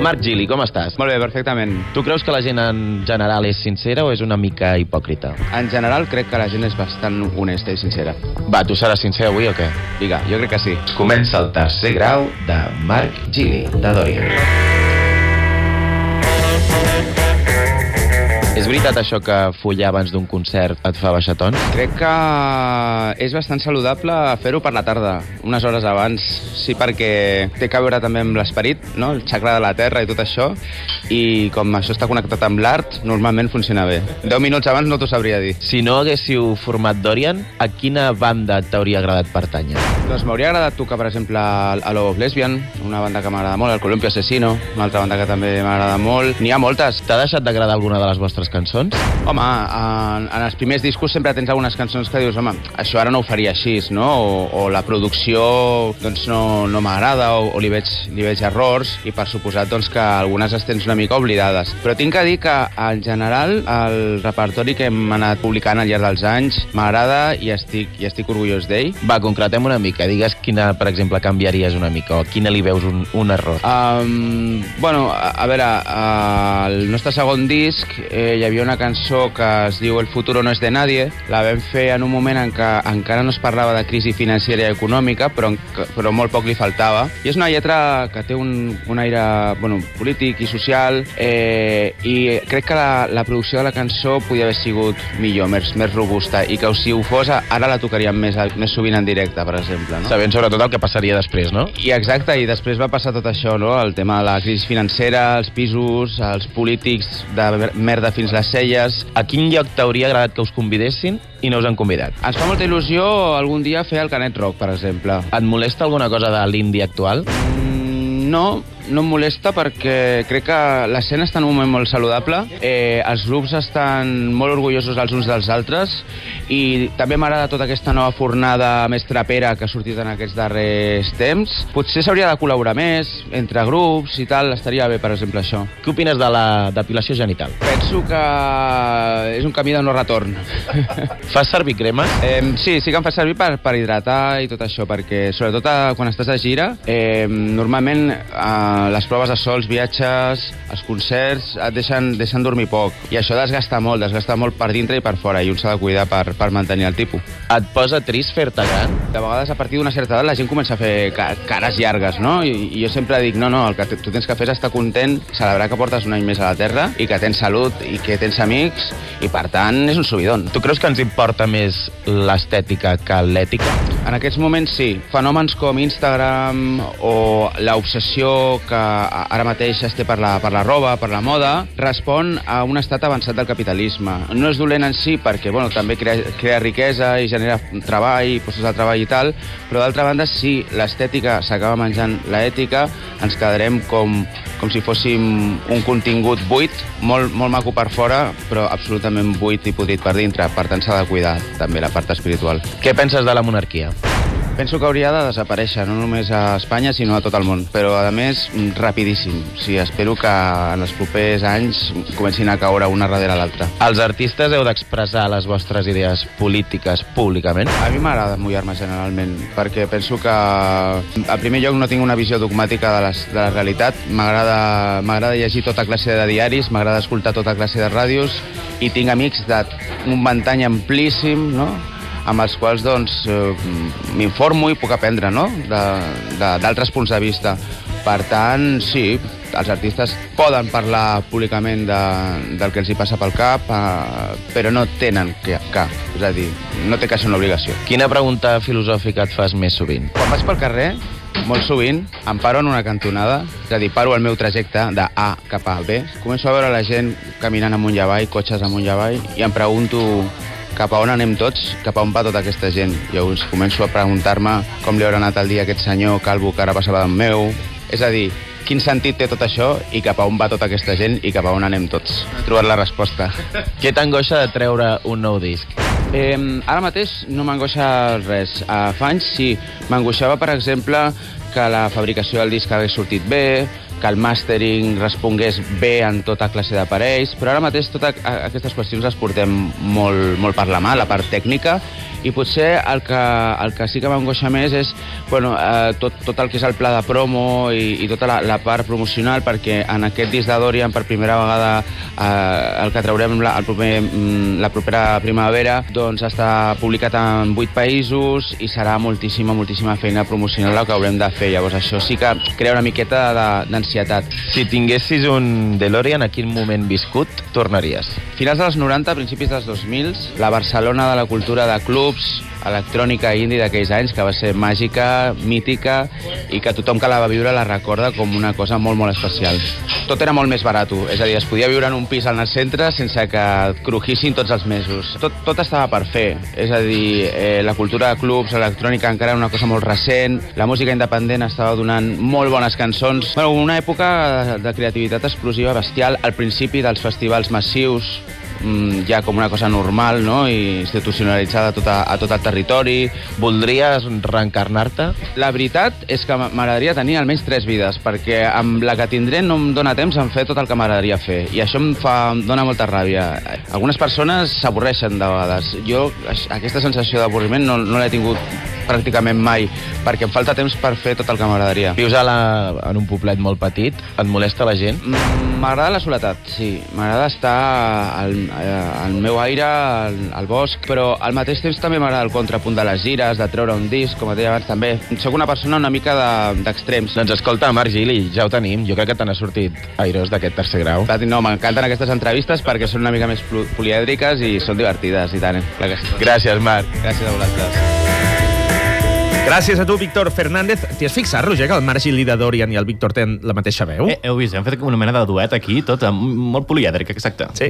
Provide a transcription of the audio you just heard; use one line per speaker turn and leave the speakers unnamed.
Marc Gili, com estàs?
Molt bé, perfectament.
Tu creus que la gent en general és sincera o és una mica hipòcrita?
En general, crec que la gent és bastant honesta i sincera.
Va, tu seràs sincer avui o què?
Vinga, jo crec que sí.
Comença el tercer grau de Marc Gili, de Dorian. És veritat això que follar abans d'un concert et fa baixar tons?
Crec que és bastant saludable fer-ho per la tarda, unes hores abans. Sí, perquè té a veure també amb l'esperit, no? el xacra de la terra i tot això, i com això està connectat amb l'art, normalment funciona bé. 10 minuts abans no t'ho sabria dir.
Si no haguéssiu format Dorian, a quina banda t'hauria agradat pertànyer?
Doncs m'hauria agradat tocar, per exemple, a Love of Lesbian, una banda que m'agrada molt, el Columpio Asesino, una altra banda que també m'agrada molt. N'hi ha moltes.
T'ha deixat d'agradar alguna de les vostres cançons?
Home, en, en els primers discos sempre tens algunes cançons que dius, home, això ara no ho faria així, no? O, o la producció doncs no, no m'agrada o, o li, veig, li veig errors i per suposat doncs, que algunes les tens una mica oblidades. Però tinc que dir que en general el repertori que hem anat publicant al llarg dels anys m'agrada i estic, i estic orgullós d'ell.
Va, concretem una mica. Digues quina, per exemple, canviaries una mica o quina li veus un, un error.
Um, bueno, a, a veure, al nostre segon disc eh, hi havia una cançó que es diu El futuro no es de nadie. La vam fer en un moment en què encara no es parlava de crisi financera i econòmica, però, però molt poc li faltava. I és una lletra que té un, un aire bueno, polític i social eh, i crec que la, la producció de la cançó podia haver sigut millor, més, més robusta i que si ho fos ara la tocaríem més, més sovint en directe, per exemple. No?
Sabent sobretot el que passaria després, no?
I exacte, i després va passar tot això, no? el tema de la crisi financera, els pisos, els polítics de merda fins les celles.
A quin lloc t'hauria agradat que us convidessin i no us han convidat?
Ens fa molta il·lusió algun dia fer el Canet Rock, per exemple.
Et molesta alguna cosa de l'indi actual?
Mm, no, no em molesta perquè crec que l'escena està en un moment molt saludable, eh, els grups estan molt orgullosos els uns dels altres i també m'agrada tota aquesta nova fornada més trapera que ha sortit en aquests darrers temps. Potser s'hauria de col·laborar més entre grups i tal, estaria bé, per exemple, això.
Què opines de la depilació genital?
Penso que és un camí de no retorn.
Fas servir crema?
Eh, sí, sí que em fa servir per, per hidratar i tot això, perquè sobretot a, quan estàs a gira, eh, normalment eh, les proves de sol, els viatges, els concerts, et deixen, deixen dormir poc. I això desgasta molt, desgasta molt per dintre i per fora, i un s'ha de cuidar per, per mantenir el tipus.
Et posa trist fer-te gran?
De vegades, a partir d'una certa edat, la gent comença a fer ca cares llargues, no? I, I jo sempre dic, no, no, el que tu tens que fer és estar content, celebrar que portes un any més a la Terra i que tens salut i que tens amics, i per tant és un subidon.
Tu creus que ens importa més l'estètica que l'ètica?
En aquests moments sí. Fenòmens com Instagram o l'obsessió que ara mateix es té per la, per la roba, per la moda, respon a un estat avançat del capitalisme. No és dolent en si perquè bueno, també crea, crea riquesa i genera treball, postos de treball i tal, però d'altra banda, si l'estètica s'acaba menjant l'ètica, ens quedarem com, com si fóssim un contingut buit, molt, molt maco per fora, però absolutament buit i podrit per dintre. Per tant, s'ha de cuidar també la part espiritual.
Què penses de la monarquia?
Penso que hauria de desaparèixer, no només a Espanya, sinó a tot el món. Però, a més, rapidíssim. Sí, espero que en els propers anys comencin a caure una darrere l'altra.
Els artistes heu d'expressar les vostres idees polítiques públicament?
A mi m'agrada mullar-me generalment, perquè penso que, a primer lloc, no tinc una visió dogmàtica de, les, de la realitat. M'agrada llegir tota classe de diaris, m'agrada escoltar tota classe de ràdios, i tinc amics d'un ventall amplíssim, no?, amb els quals doncs, eh, m'informo i puc aprendre no? d'altres punts de vista. Per tant, sí, els artistes poden parlar públicament de, del que els hi passa pel cap, eh, però no tenen que, cap. És a dir, no té que ser una obligació.
Quina pregunta filosòfica et fas més sovint?
Quan vaig pel carrer, molt sovint, em paro en una cantonada, és a dir, paro el meu trajecte de A cap a B, començo a veure la gent caminant amunt i avall, cotxes amunt i avall, i em pregunto cap a on anem tots, cap a on va tota aquesta gent. Llavors començo a preguntar-me com li haurà anat el dia a aquest senyor calvo que ara passava del meu. És a dir, quin sentit té tot això i cap a on va tota aquesta gent i cap a on anem tots. He trobat la resposta.
Què t'angoixa de treure un nou disc?
Eh, ara mateix no m'angoixa res. Uh, fa anys sí, m'angoixava, per exemple, que la fabricació del disc hagués sortit bé, que el màstering respongués bé en tota classe d'aparells, però ara mateix totes aquestes qüestions les portem molt, molt per la mà, la part tècnica, i potser el que, el que sí que m'angoixa més és bueno, eh, tot, tot el que és el pla de promo i, i tota la, la part promocional, perquè en aquest disc de Dorian, per primera vegada, eh, el que traurem la, el proper, mm, la propera primavera, doncs està publicat en 8 països i serà moltíssima, moltíssima feina promocional el que haurem de fer. Llavors això sí que crea una miqueta d'ansietat.
Si tinguessis un DeLorean, a quin moment viscut tornaries?
Finals dels 90, principis dels 2000, la Barcelona de la cultura de clubs, electrònica i indie d'aquells anys, que va ser màgica, mítica, i que tothom que la va viure la recorda com una cosa molt, molt especial. Tot era molt més barat, és a dir, es podia viure en un pis al centre sense que et tots els mesos. Tot, tot estava per fer, és a dir, eh, la cultura de clubs, electrònica encara era una cosa molt recent, la música independent estava donant molt bones cançons. Bueno, una època de, creativitat explosiva bestial al principi dels festivals massius, ja com una cosa normal no? i institucionalitzada a tot, a, a tot el territori.
Voldries reencarnar-te?
La veritat és que m'agradaria tenir almenys tres vides, perquè amb la que tindré no em dóna temps en fer tot el que m'agradaria fer, i això em, fa, em dóna molta ràbia. Algunes persones s'avorreixen de vegades. Jo aquesta sensació d'avorriment no, no l'he tingut pràcticament mai, perquè em falta temps per fer tot el que m'agradaria.
Vius a la, en un poblet molt petit? Et molesta la gent?
M'agrada la soledat, sí. M'agrada estar al, al meu aire, al, al bosc, però al mateix temps també m'agrada el contrapunt de les gires, de treure un disc, com et deia abans també. Soc una persona una mica d'extrems.
De, doncs escolta, Marc Gili, ja ho tenim. Jo crec que te n'ha sortit airós d'aquest tercer grau.
No, m'encanten aquestes entrevistes perquè són una mica més polièdriques i són divertides, i tant.
Eh? Gràcies, Marc.
Gràcies a vosaltres.
Gràcies a tu, Víctor Fernández. T'hi has fixat, Roger, que el Marc Gili de Dorian i el Víctor tenen la mateixa veu?
Eh, heu vist, hem fet com una mena de duet aquí, tot molt polièdric, exacte.
Sí.